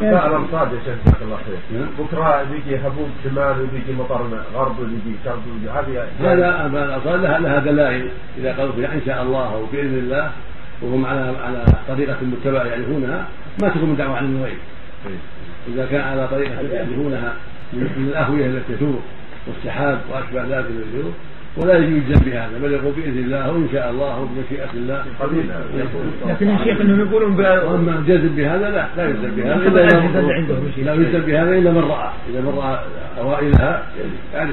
مساء الأمصاد يا شيخ جزاك الله خير. بكرة بيجي هبوب شمال وبيجي مطر غرب وبيجي شرق وبيجي هذه هذا الامصاد لها لها دلائل. إذا قالوا فيها إن شاء الله وباذن الله وهم على على طريقة متبعة يعرفونها ما تكون من دعوة عن الغيب إذا كان على طريقة يعرفونها من الأهوية التي تثور والسحاب وأشبه ذلك من ولا يجوز يجزم بهذا بل يقول بإذن الله وإن شاء الله وبمشيئه الله لكن يا شيخ إنهم يقولون وأما الجزم بهذا لا لا يجزم بهذا إلا لا يجزم بهذا إلا من رأى إذا من رأى أوائلها يعني